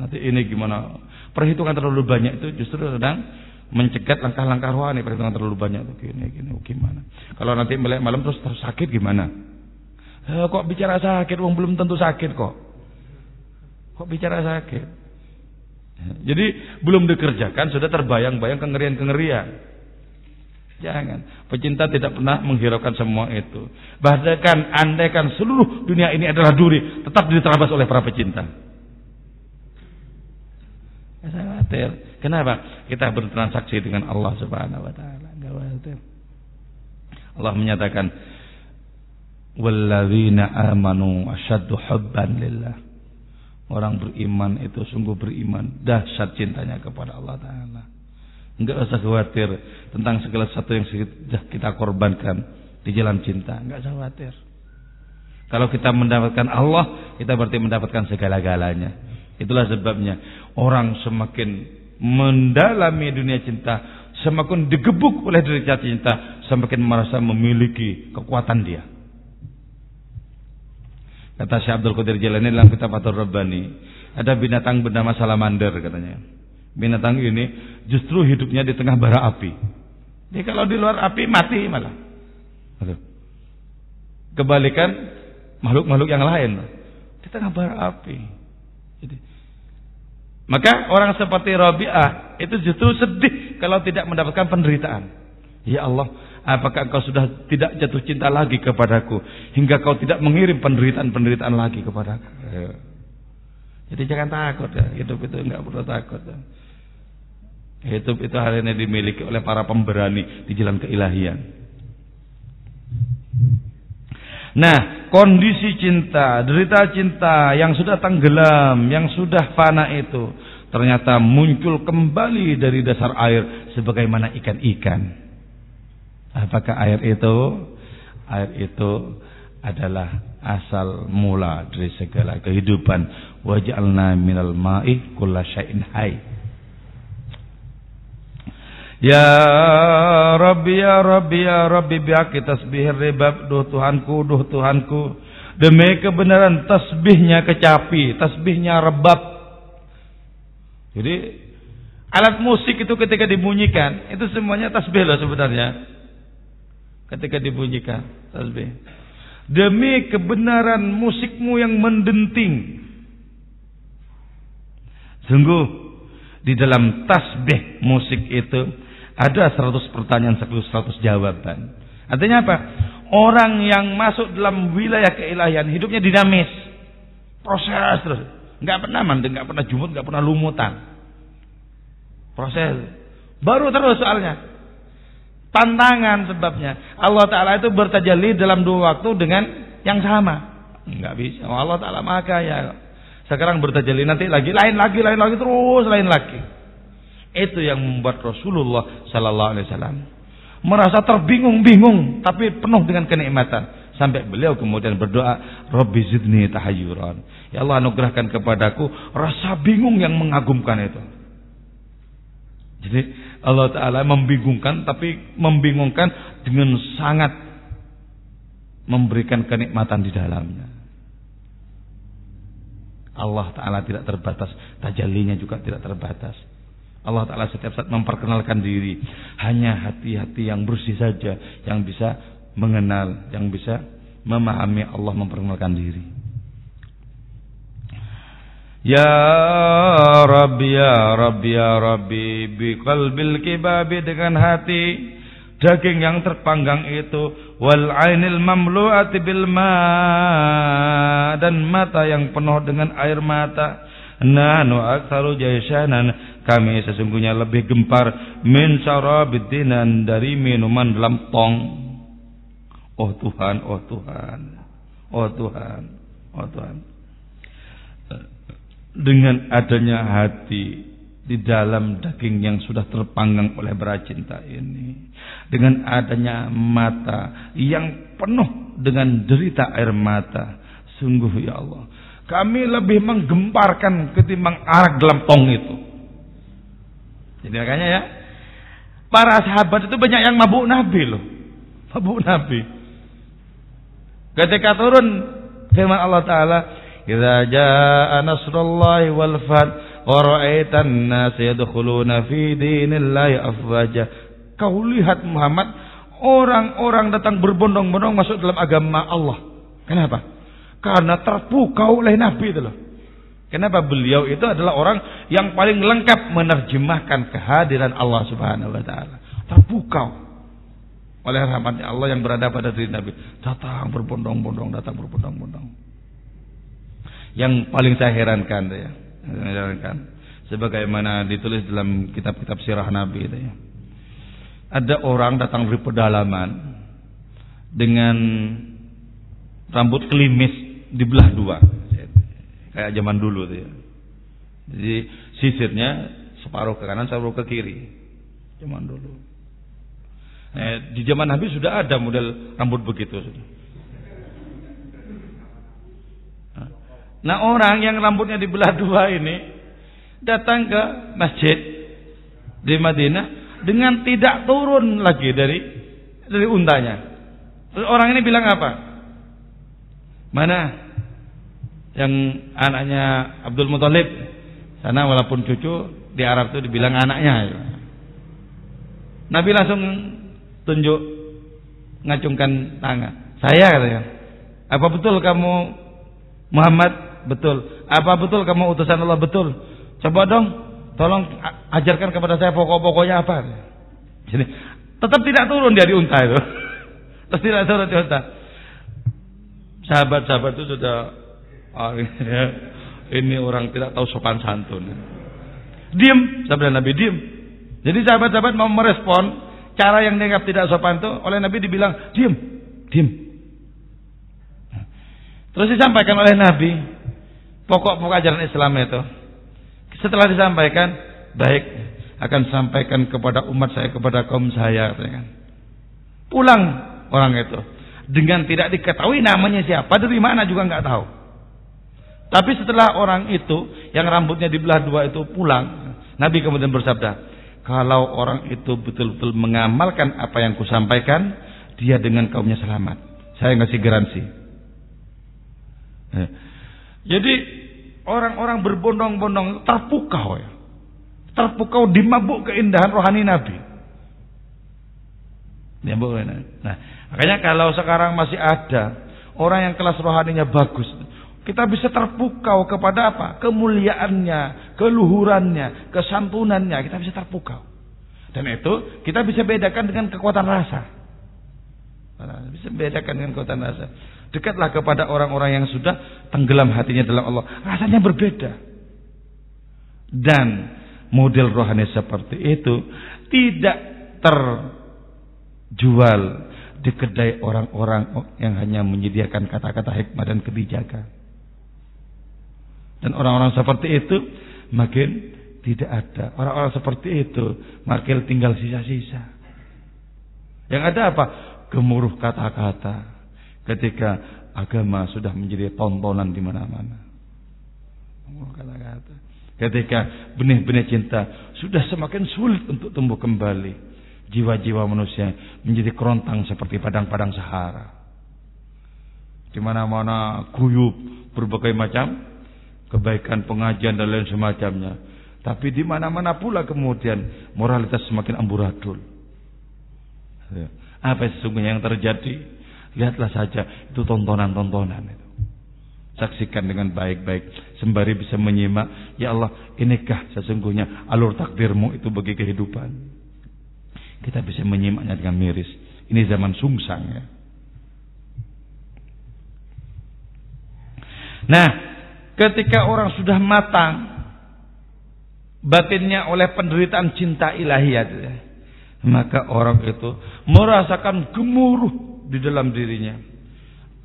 Nanti ini gimana? Perhitungan terlalu banyak itu justru sedang mencegat langkah-langkah rohani perhitungan terlalu banyak tuh gini gini gimana kalau nanti melek malam terus terus sakit gimana kok bicara sakit? Wong belum tentu sakit kok. Kok bicara sakit? Jadi belum dikerjakan sudah terbayang-bayang kengerian-kengerian. Jangan. Pecinta tidak pernah menghiraukan semua itu. Bahkan andaikan seluruh dunia ini adalah duri tetap diterabas oleh para pecinta. Saya khawatir. Kenapa? Kita bertransaksi dengan Allah Subhanahu wa taala. Allah menyatakan walladzina amanu asyaddu hubban lillah. Orang beriman itu sungguh beriman, dahsyat cintanya kepada Allah taala. Enggak usah khawatir tentang segala sesuatu yang sudah kita korbankan di jalan cinta, enggak usah khawatir. Kalau kita mendapatkan Allah, kita berarti mendapatkan segala-galanya. Itulah sebabnya orang semakin mendalami dunia cinta, semakin digebuk oleh derajat cinta, semakin merasa memiliki kekuatan dia. Kata Syekh Abdul Qadir Jalani dalam kitab Fathur Rabbani, ada binatang bernama salamander katanya. Binatang ini justru hidupnya di tengah bara api. Jadi kalau di luar api mati malah. Kebalikan makhluk-makhluk yang lain di tengah bara api. Jadi maka orang seperti Rabi'ah itu justru sedih kalau tidak mendapatkan penderitaan. Ya Allah, apakah engkau sudah tidak jatuh cinta lagi kepadaku hingga kau tidak mengirim penderitaan-penderitaan lagi kepadaku? Ya. Jadi jangan takut ya, hidup itu enggak perlu takut. Ya. Hidup itu hari ini dimiliki oleh para pemberani di jalan keilahian. Nah, kondisi cinta, derita cinta yang sudah tenggelam, yang sudah fana itu ternyata muncul kembali dari dasar air sebagaimana ikan-ikan. Apakah air itu? Air itu adalah asal mula dari segala kehidupan. Waj'alna minal ma'i kulla syai'in hayy. Ya Rabbi ya Rabbi ya Rabbi biaki tasbih ribab duh Tuhanku duh Tuhanku demi kebenaran tasbihnya kecapi tasbihnya rebab jadi alat musik itu ketika dibunyikan itu semuanya tasbih loh sebenarnya ketika dibunyikan tasbih demi kebenaran musikmu yang mendenting sungguh di dalam tasbih musik itu ada 100 pertanyaan 100 jawaban. Artinya apa? Orang yang masuk dalam wilayah keilahian hidupnya dinamis. Proses terus. Enggak pernah mandek, enggak pernah jumut, enggak pernah lumutan. Proses. Baru terus soalnya. Tantangan sebabnya. Allah Ta'ala itu bertajalli dalam dua waktu dengan yang sama. Enggak bisa. Allah Ta'ala maka ya. Sekarang bertajalli nanti lagi, lain lagi, lain lagi, terus lain lagi. Itu yang membuat Rasulullah sallallahu alaihi wasallam merasa terbingung-bingung tapi penuh dengan kenikmatan sampai beliau kemudian berdoa Rabbi zidni tahayyuran ya Allah anugerahkan kepadaku rasa bingung yang mengagumkan itu jadi Allah Ta'ala membingungkan tapi membingungkan dengan sangat memberikan kenikmatan di dalamnya Allah Ta'ala tidak terbatas tajallinya juga tidak terbatas Allah Ta'ala setiap saat memperkenalkan diri. Hanya hati-hati yang bersih saja yang bisa mengenal, yang bisa memahami Allah memperkenalkan diri. Ya Rabbi, Ya Rabbi, Ya Rabbi, biqalbil kibabi dengan hati daging yang terpanggang itu wal ainil mamlu'ati bil ma dan mata yang penuh dengan air mata nanu aktsaru jaisanan kami sesungguhnya lebih gempar min syarabidinan dari minuman dalam tong. Oh Tuhan, oh Tuhan, oh Tuhan, oh Tuhan. Dengan adanya hati di dalam daging yang sudah terpanggang oleh bara cinta ini. Dengan adanya mata yang penuh dengan derita air mata. Sungguh ya Allah. Kami lebih menggemparkan ketimbang arak dalam tong itu. Jadi makanya ya, para sahabat itu banyak yang mabuk Nabi loh. Mabuk Nabi. Ketika turun firman Allah Ta'ala, Idza jaa nasrullahi wal fath wa ra'aitan nas yadkhuluna fi dinillahi afwaja. Kau lihat Muhammad, orang-orang datang berbondong-bondong masuk dalam agama Allah. Kenapa? Karena terpukau oleh Nabi itu loh. Kenapa beliau itu adalah orang yang paling lengkap menerjemahkan kehadiran Allah Subhanahu wa taala. Terpukau oleh rahmatnya Allah yang berada pada diri Nabi. Datang berbondong-bondong, datang berbondong-bondong. Yang paling saya herankan ya, herankan sebagaimana ditulis dalam kitab-kitab sirah Nabi itu ya. Ada orang datang dari pedalaman dengan rambut kelimis dibelah dua kayak zaman dulu tuh ya. Jadi sisirnya separuh ke kanan, separuh ke kiri. Zaman dulu. Nah, di zaman Nabi sudah ada model rambut begitu. Nah orang yang rambutnya dibelah dua ini datang ke masjid di Madinah dengan tidak turun lagi dari dari untanya. Terus orang ini bilang apa? Mana? Yang anaknya Abdul Muthalib. Sana walaupun cucu di Arab itu dibilang anaknya. Nabi langsung tunjuk ngacungkan tangan. Saya katanya apa betul kamu Muhammad betul apa betul kamu utusan Allah betul coba dong tolong ajarkan kepada saya pokok-pokoknya apa jadi tetap tidak turun dia di unta itu [LAUGHS] terus tidak turun di unta sahabat-sahabat itu sudah Oh, ya. Ini orang tidak tahu sopan santun. Diam, sabda Nabi diam. Jadi sahabat-sahabat mau merespon cara yang dianggap tidak sopan itu oleh Nabi dibilang diam, diam. Terus disampaikan oleh Nabi pokok-pokok ajaran Islam itu. Setelah disampaikan, baik akan sampaikan kepada umat saya kepada kaum saya kan. Pulang orang itu dengan tidak diketahui namanya siapa dari mana juga nggak tahu. Tapi setelah orang itu yang rambutnya dibelah dua itu pulang, Nabi kemudian bersabda, kalau orang itu betul-betul mengamalkan apa yang kusampaikan, dia dengan kaumnya selamat. Saya ngasih garansi. Jadi orang-orang berbondong-bondong terpukau ya. Terpukau di mabuk keindahan rohani Nabi. Nah, makanya kalau sekarang masih ada orang yang kelas rohaninya bagus, kita bisa terpukau kepada apa? Kemuliaannya, keluhurannya, kesantunannya. Kita bisa terpukau. Dan itu kita bisa bedakan dengan kekuatan rasa. Bisa bedakan dengan kekuatan rasa. Dekatlah kepada orang-orang yang sudah tenggelam hatinya dalam Allah. Rasanya berbeda. Dan model rohani seperti itu tidak terjual di kedai orang-orang yang hanya menyediakan kata-kata hikmah dan kebijakan. Dan orang-orang seperti itu makin tidak ada. Orang-orang seperti itu makin tinggal sisa-sisa. Yang ada apa? Gemuruh kata-kata. Ketika agama sudah menjadi tontonan di mana-mana. Ketika benih-benih cinta sudah semakin sulit untuk tumbuh kembali. Jiwa-jiwa manusia menjadi kerontang seperti padang-padang Sahara. Di mana-mana guyub berbagai macam kebaikan pengajian dan lain semacamnya. Tapi di mana-mana pula kemudian moralitas semakin amburadul. Apa sesungguhnya yang terjadi? Lihatlah saja itu tontonan-tontonan itu. Saksikan dengan baik-baik sembari bisa menyimak, ya Allah, inikah sesungguhnya alur takdirmu itu bagi kehidupan. Kita bisa menyimaknya dengan miris. Ini zaman sungsang ya. Nah, Ketika orang sudah matang batinnya oleh penderitaan cinta ilahiyat ya, maka orang itu merasakan gemuruh di dalam dirinya.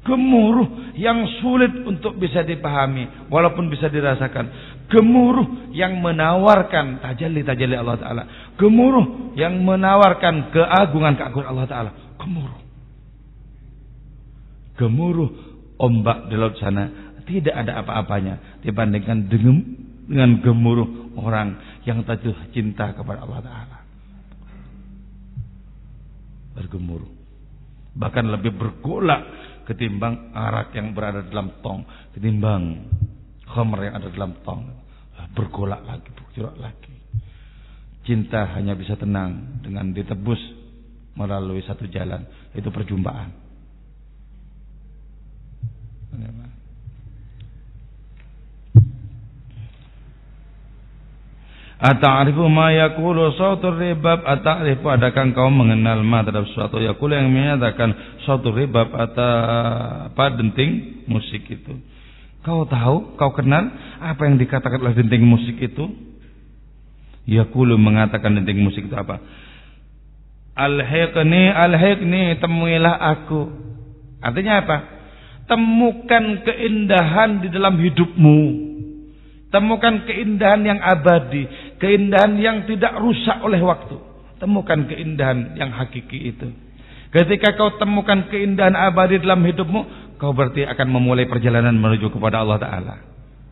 Gemuruh yang sulit untuk bisa dipahami walaupun bisa dirasakan. Gemuruh yang menawarkan tajalli-tajalli Allah taala. Gemuruh yang menawarkan keagungan-keagungan Allah taala. Gemuruh. Gemuruh ombak di laut sana tidak ada apa-apanya dibandingkan dengan dengan gemuruh orang yang jatuh cinta kepada Allah Taala. Bergemuruh. Bahkan lebih bergolak ketimbang arak yang berada dalam tong, ketimbang khamr yang ada dalam tong. bergolak lagi, bergerak lagi. Cinta hanya bisa tenang dengan ditebus melalui satu jalan, itu perjumpaan. Ata'rifu ma yaqulu sautur ribab ata'rifu adakah kau mengenal ma terhadap suatu yaqulu yang menyatakan sautur ribab atau apa denting musik itu. Kau tahu, kau kenal apa yang dikatakan oleh denting musik itu? Yaqulu mengatakan denting musik itu apa? Al-hiqni al-hiqni temuilah aku. Artinya apa? Temukan keindahan di dalam hidupmu. Temukan keindahan yang abadi, keindahan yang tidak rusak oleh waktu. Temukan keindahan yang hakiki itu. Ketika kau temukan keindahan abadi dalam hidupmu, kau berarti akan memulai perjalanan menuju kepada Allah Ta'ala.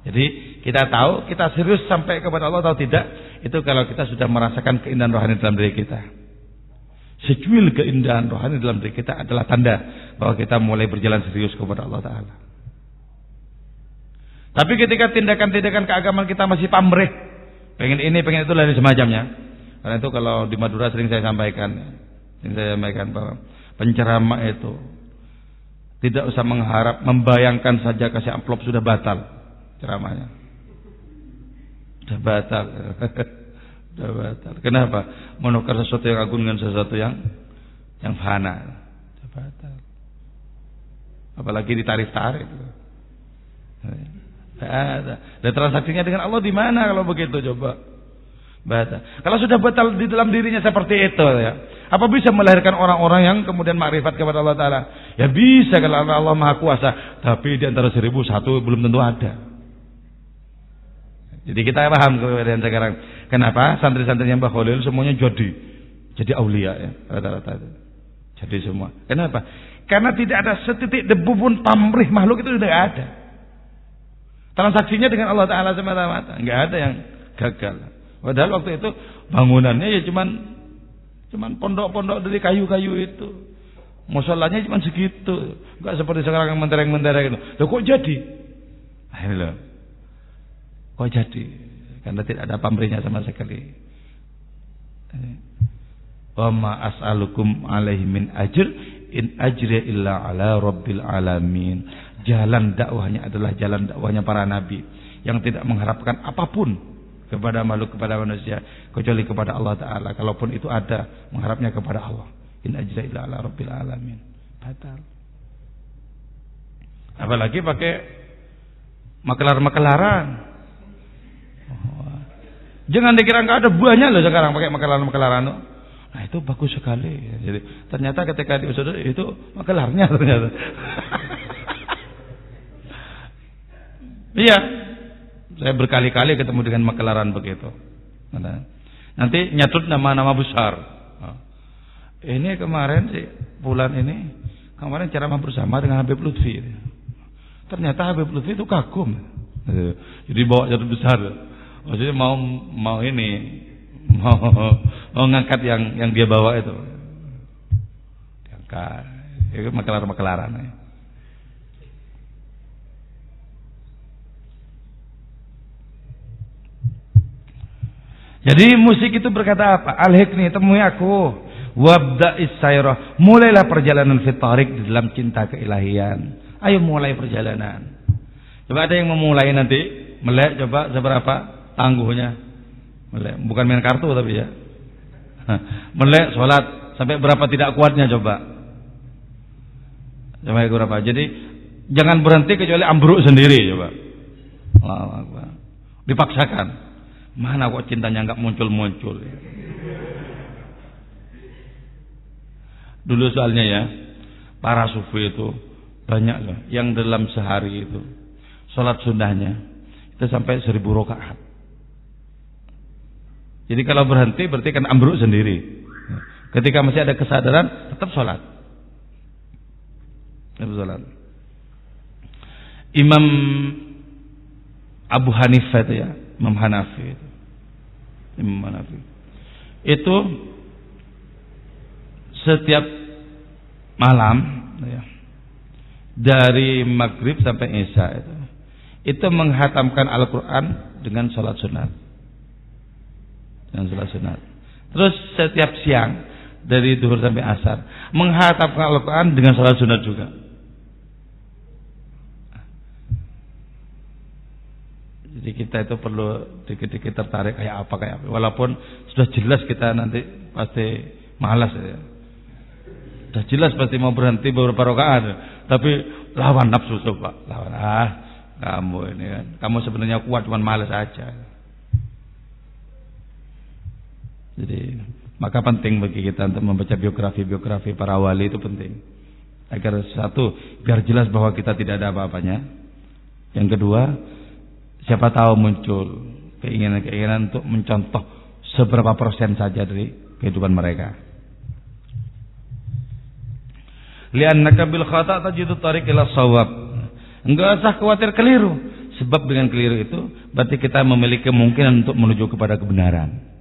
Jadi kita tahu, kita serius sampai kepada Allah atau tidak, itu kalau kita sudah merasakan keindahan rohani dalam diri kita. Secuil keindahan rohani dalam diri kita adalah tanda bahwa kita mulai berjalan serius kepada Allah Ta'ala. Tapi ketika tindakan-tindakan keagamaan kita masih pamrih, pengen ini, pengen itu dan semacamnya. Karena itu kalau di Madura sering saya sampaikan, sering saya sampaikan bahwa penceramah itu tidak usah mengharap, membayangkan saja kasih amplop sudah batal ceramahnya. Sudah batal. [LAUGHS] sudah batal. Kenapa? Menukar sesuatu yang agung dengan sesuatu yang yang fana. Sudah batal. Apalagi ditarik-tarik. Ada. Dan transaksinya dengan Allah di mana kalau begitu coba? Batal. Kalau sudah batal di dalam dirinya seperti itu ya. Apa bisa melahirkan orang-orang yang kemudian makrifat kepada Allah Ta'ala? Ya bisa kalau Allah Maha Kuasa. Tapi di antara seribu satu belum tentu ada. Jadi kita paham kemudian sekarang. Kenapa santri-santri yang Khalil semuanya jadi. Jadi aulia ya. Rata-rata itu. Jadi semua. Kenapa? Karena tidak ada setitik debu pun pamrih makhluk itu sudah ada. Transaksinya dengan Allah Ta'ala semata-mata. Nggak ada yang gagal. Padahal waktu itu bangunannya ya cuman cuman pondok-pondok dari kayu-kayu itu. Musolanya cuma segitu. Enggak seperti sekarang yang mentereng-mentereng itu. Loh kok jadi? Ayo Kok jadi? Karena tidak ada pamrihnya sama sekali. Wa ma as'alukum alaihi min ajr in ajri illa ala rabbil alamin jalan dakwahnya adalah jalan dakwahnya para nabi yang tidak mengharapkan apa pun kepada makhluk kepada manusia kecuali kepada Allah taala kalaupun itu ada mengharapnya kepada Allah in ajra illa ala rabbil alamin batal apalagi pakai makelar-makelaran oh. jangan dikira nggak ada buahnya loh sekarang pakai makelaran-makelaran Nah itu bagus sekali. Jadi ternyata ketika diusut itu makelarnya ternyata. [LAUGHS] Iya. Saya berkali-kali ketemu dengan makelaran begitu. Nanti nyatut nama-nama besar. Oh. Ini kemarin sih bulan ini kemarin ceramah bersama dengan Habib Lutfi. Ternyata Habib Lutfi itu kagum. Jadi bawa jatuh besar. Maksudnya mau mau ini [LAUGHS] mau mau ngangkat yang yang dia bawa itu. Diangkat. Itu makelaran-makelaran. Ya. Jadi musik itu berkata apa? Al-hikni temui aku. Wabda isairah. Mulailah perjalanan fitarik di dalam cinta keilahian. Ayo mulai perjalanan. Coba ada yang memulai nanti. Melek coba seberapa tangguhnya. Melek. Bukan main kartu tapi ya. Melek sholat. Sampai berapa tidak kuatnya coba. Coba berapa. Jadi jangan berhenti kecuali ambruk sendiri coba. Dipaksakan. Mana kok cintanya nggak muncul-muncul. Dulu soalnya ya, para sufi itu banyak loh yang dalam sehari itu sholat sunnahnya itu sampai seribu rakaat. Jadi kalau berhenti berarti kan ambruk sendiri. Ketika masih ada kesadaran tetap sholat. Tetap sholat. Imam Abu Hanifah itu ya, Imam Hanafi. Imam Hanafi. Itu setiap malam ya, dari maghrib sampai isya itu itu menghatamkan Al-Quran dengan sholat sunat. Dengan sholat sunat. Terus setiap siang dari duhur sampai asar menghatamkan Al-Quran dengan sholat sunat juga. Jadi kita itu perlu dikit-dikit tertarik kayak apa kayak apa. Walaupun sudah jelas kita nanti pasti malas ya. Sudah jelas pasti mau berhenti beberapa rakaat, tapi lawan nafsu coba, lawan ah kamu ini kan. Kamu sebenarnya kuat cuma malas aja. Jadi maka penting bagi kita untuk membaca biografi-biografi para wali itu penting. Agar satu biar jelas bahwa kita tidak ada apa-apanya. Yang kedua, siapa tahu muncul keinginan-keinginan untuk mencontoh seberapa persen saja dari kehidupan mereka. Li'annaka bil khata' tajidu tariq ila sawab. Enggak usah khawatir keliru. Sebab dengan keliru itu berarti kita memiliki kemungkinan untuk menuju kepada kebenaran.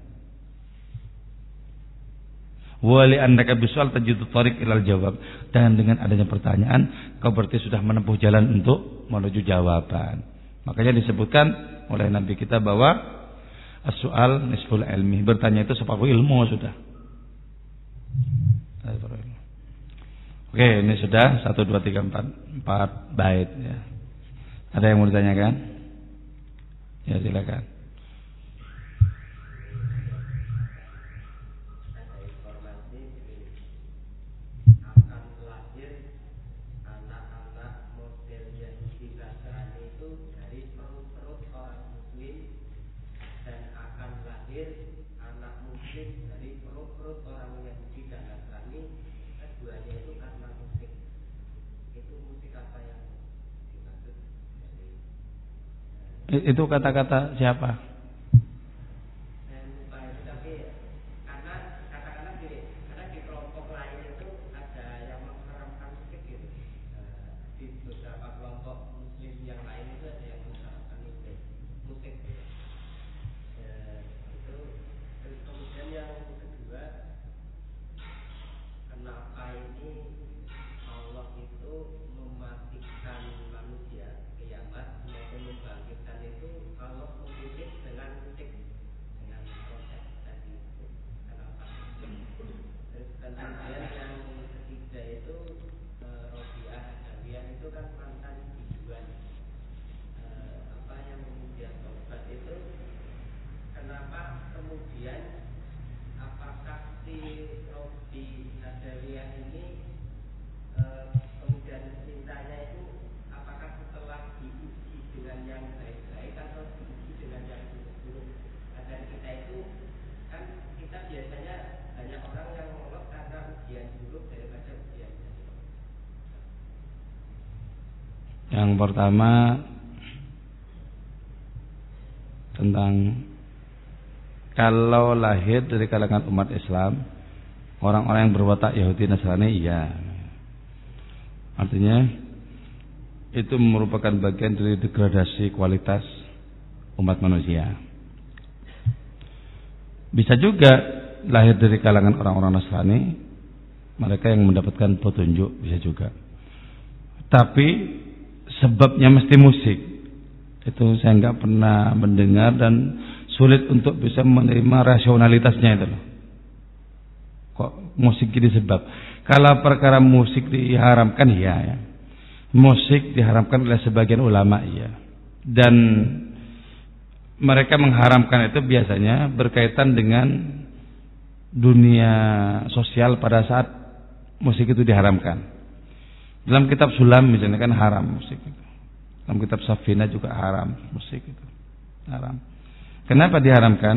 Wa li'annaka bisual tajidu tariq ila jawab. Dan dengan adanya pertanyaan, kau berarti sudah menempuh jalan untuk menuju jawaban. Makanya disebutkan oleh Nabi kita bahwa as-su'al nisful ilmi. Bertanya itu separuh ilmu sudah. Oke, ini sudah satu dua tiga empat empat bait ya. Ada yang mau ditanyakan? Ya silakan. Itu kata-kata siapa? Yang pertama tentang kalau lahir dari kalangan umat Islam, orang-orang yang berwatak Yahudi Nasrani iya. Artinya itu merupakan bagian dari degradasi kualitas umat manusia. Bisa juga lahir dari kalangan orang-orang Nasrani, mereka yang mendapatkan petunjuk bisa juga. Tapi sebabnya mesti musik. Itu saya nggak pernah mendengar dan sulit untuk bisa menerima rasionalitasnya itu loh. Kok musik ini sebab? Kalau perkara musik diharamkan iya ya. Musik diharamkan oleh sebagian ulama iya. Dan mereka mengharamkan itu biasanya berkaitan dengan dunia sosial pada saat musik itu diharamkan. Dalam kitab Sulam misalnya kan haram musik itu. Dalam kitab Safina juga haram musik itu. Haram. Kenapa diharamkan?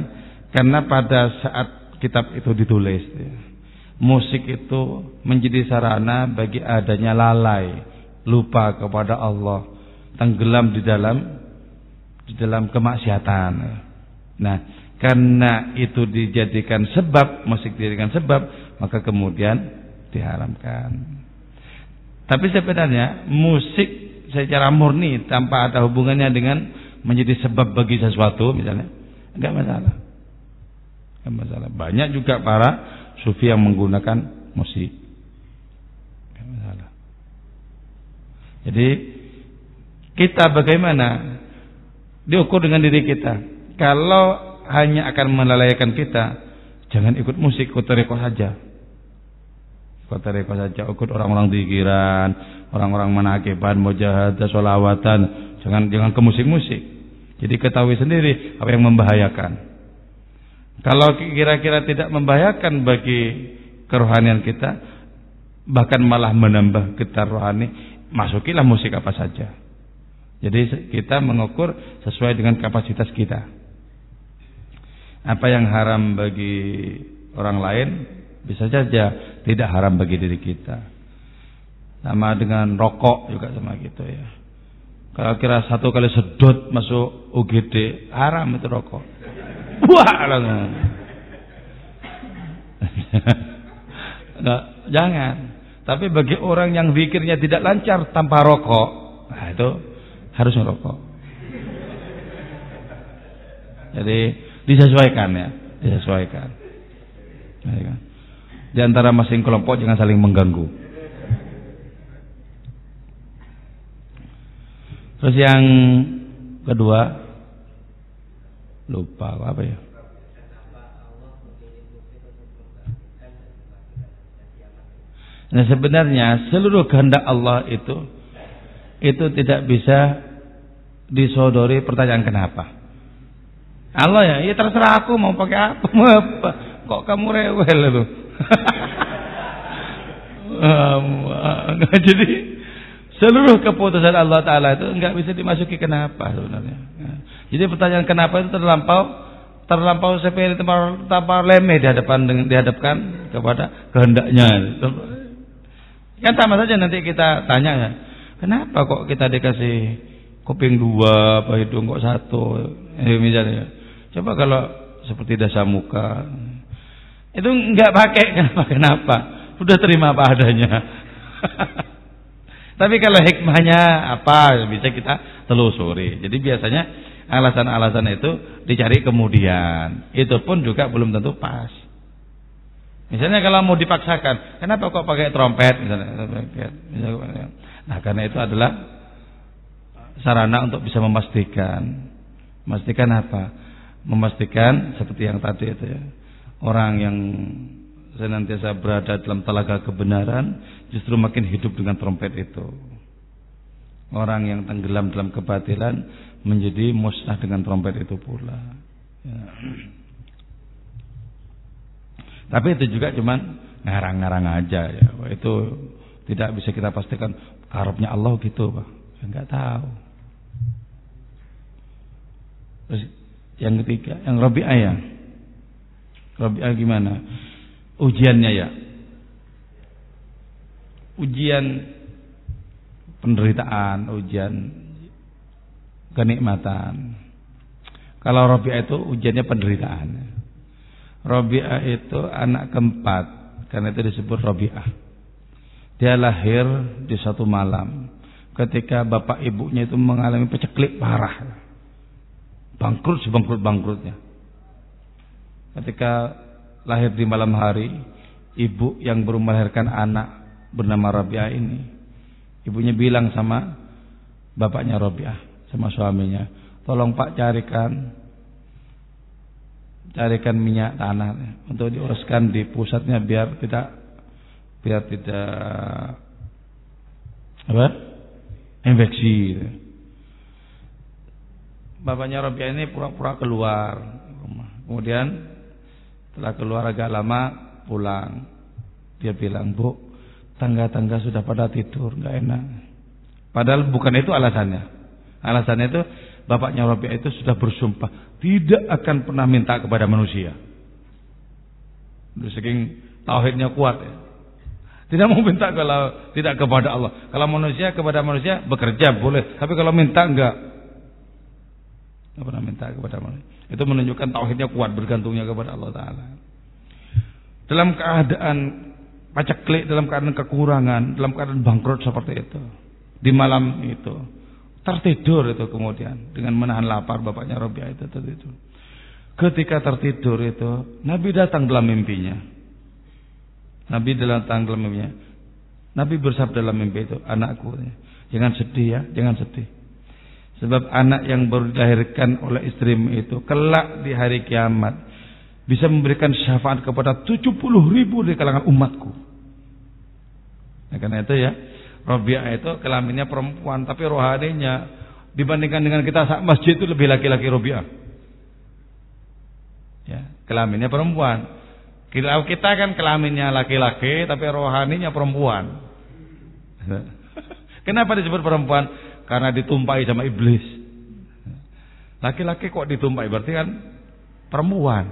Karena pada saat kitab itu ditulis ya, musik itu menjadi sarana bagi adanya lalai, lupa kepada Allah, tenggelam di dalam di dalam kemaksiatan. Nah, karena itu dijadikan sebab, musik dijadikan sebab, maka kemudian diharamkan. Tapi sebenarnya musik secara murni tanpa ada hubungannya dengan menjadi sebab bagi sesuatu misalnya enggak masalah. Enggak masalah. Banyak juga para sufi yang menggunakan musik. Enggak masalah. Jadi kita bagaimana Diukur dengan diri kita. Kalau hanya akan melalaikan kita, jangan ikut musik, ikut reko saja. Ikut reko saja, ikut orang-orang dikiran, orang-orang manakiban, mujahadah, solawatan. Jangan jangan ke musik-musik. Jadi ketahui sendiri apa yang membahayakan. Kalau kira-kira tidak membahayakan bagi kerohanian kita, bahkan malah menambah getar rohani, masukilah musik apa saja. Jadi kita mengukur sesuai dengan kapasitas kita. Apa yang haram bagi orang lain bisa saja tidak haram bagi diri kita. Sama dengan rokok juga sama gitu ya. Kalau kira satu kali sedot masuk UGD haram itu rokok. [LAUGHS] Wah, [LAUGHS] Nggak, jangan. Tapi bagi orang yang pikirnya tidak lancar tanpa rokok, nah itu harus merokok. [LAUGHS] Jadi disesuaikan ya, disesuaikan. Di antara masing kelompok jangan saling mengganggu. Terus yang kedua lupa apa ya? Nah sebenarnya seluruh kehendak Allah itu itu tidak bisa disodori pertanyaan kenapa. Allah ya, ya terserah aku mau pakai apa, mau apa. Kok kamu rewel itu? [LAUGHS] [LAUGHS] Jadi seluruh keputusan Allah Taala itu nggak bisa dimasuki kenapa sebenarnya. Jadi pertanyaan kenapa itu terlampau terlampau sepele tanpa lemeh di hadapan dihadapkan kepada kehendaknya. Kan sama saja nanti kita tanya ya, kenapa kok kita dikasih kuping dua, apa hidung kok satu, eh, misalnya. Coba kalau seperti dasar muka, itu nggak pakai [LAUGHS] kenapa kenapa, sudah terima apa adanya. [LAUGHS] Tapi kalau hikmahnya apa bisa kita telusuri. Jadi biasanya alasan-alasan itu dicari kemudian. Itu pun juga belum tentu pas. Misalnya kalau mau dipaksakan, kenapa kok pakai trompet misalnya? Nah, karena itu adalah sarana untuk bisa memastikan. Memastikan apa? Memastikan seperti yang tadi itu ya. Orang yang senantiasa berada dalam telaga kebenaran justru makin hidup dengan trompet itu. Orang yang tenggelam dalam kebatilan menjadi musnah dengan trompet itu pula. Ya. Tapi itu juga cuman ngarang-ngarang aja ya. Itu tidak bisa kita pastikan karepnya Allah gitu, Pak. Enggak tahu. Yang ketiga, yang Rabi'ah ya. Rabi'ah gimana? Ujiannya ya. Ujian penderitaan, ujian kenikmatan. Kalau Rabi'ah itu ujiannya penderitaan. Rabi'ah itu anak keempat, karena itu disebut Rabi'ah. Dia lahir di satu malam ketika bapak ibunya itu mengalami peceklik parah bangkrut sebangkrut bangkrutnya. Ketika lahir di malam hari, ibu yang baru melahirkan anak bernama Rabi'ah ini, ibunya bilang sama bapaknya Rabi'ah, sama suaminya, tolong Pak carikan carikan minyak tanah untuk diuruskan di pusatnya biar tidak biar tidak apa infeksi bapaknya Rabi'ah ini pura-pura keluar rumah. Kemudian setelah keluar agak lama pulang. Dia bilang, "Bu, tangga-tangga sudah pada tidur, nggak enak." Padahal bukan itu alasannya. Alasannya itu bapaknya Rabi'ah itu sudah bersumpah tidak akan pernah minta kepada manusia. Saking tauhidnya kuat ya. Tidak mau minta kalau tidak kepada Allah. Kalau manusia kepada manusia bekerja boleh, tapi kalau minta enggak. Tidak pernah minta kepada manusia. Itu menunjukkan tauhidnya kuat bergantungnya kepada Allah Taala. Dalam keadaan paceklik, dalam keadaan kekurangan, dalam keadaan bangkrut seperti itu, di malam itu tertidur itu kemudian dengan menahan lapar bapaknya Robiah itu tertidur. Ketika tertidur itu Nabi datang dalam mimpinya. Nabi datang dalam mimpinya. Nabi bersabda dalam mimpi itu, anakku, jangan sedih ya, jangan sedih. Sebab anak yang baru dilahirkan oleh istrimu itu kelak di hari kiamat bisa memberikan syafaat kepada 70 ribu di kalangan umatku. Nah, karena itu ya, Robiah itu kelaminnya perempuan, tapi rohaninya dibandingkan dengan kita saat masjid itu lebih laki-laki Robiah. Ya, kelaminnya perempuan. Kita, kita kan kelaminnya laki-laki, tapi rohaninya perempuan. [LAUGHS] Kenapa disebut perempuan? Karena ditumpai sama iblis. Laki-laki kok ditumpai? Berarti kan perempuan.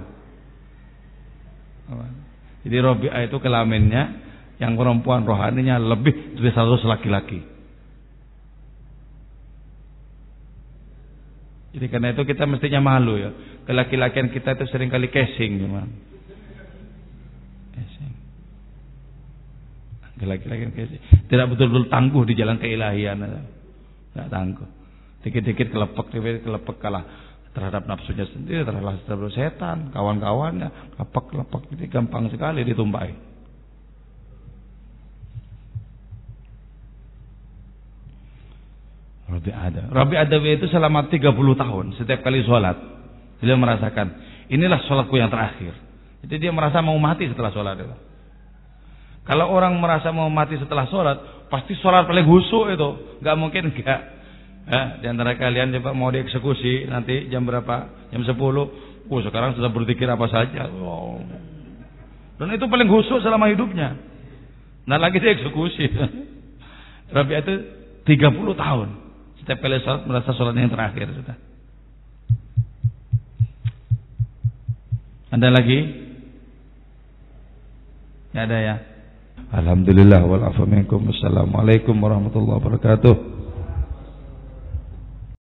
Jadi Robi'ah itu kelaminnya yang perempuan rohaninya lebih dari 100 laki-laki. Jadi karena itu kita mestinya malu ya. Kelaki-lakian kita itu sering kali casing gimana. Casing. Kelaki-lakian casing. Tidak betul-betul tangguh di jalan keilahian. Tidak tangguh. Dikit-dikit kelepek, dikit kelepek kalah terhadap nafsunya sendiri, terhadap setan, kawan-kawannya, kelepek-kelepek itu gampang sekali ditumpai. Rabi ada. Rabi Adawi itu selama 30 tahun setiap kali sholat dia merasakan inilah sholatku yang terakhir. Jadi dia merasa mau mati setelah sholat itu. Kalau orang merasa mau mati setelah sholat, pasti sholat paling husuk itu, nggak mungkin enggak. Eh, di antara kalian coba mau dieksekusi nanti jam berapa? Jam 10. Oh, sekarang sudah berpikir apa saja. Oh. Dan itu paling husuk selama hidupnya. Nah lagi dieksekusi. [LAUGHS] Rabi itu 30 tahun. Setiap kali sholat merasa sholatnya yang terakhir sudah. Ada lagi? Ya ada ya. Alhamdulillah wal Assalamualaikum warahmatullahi wabarakatuh.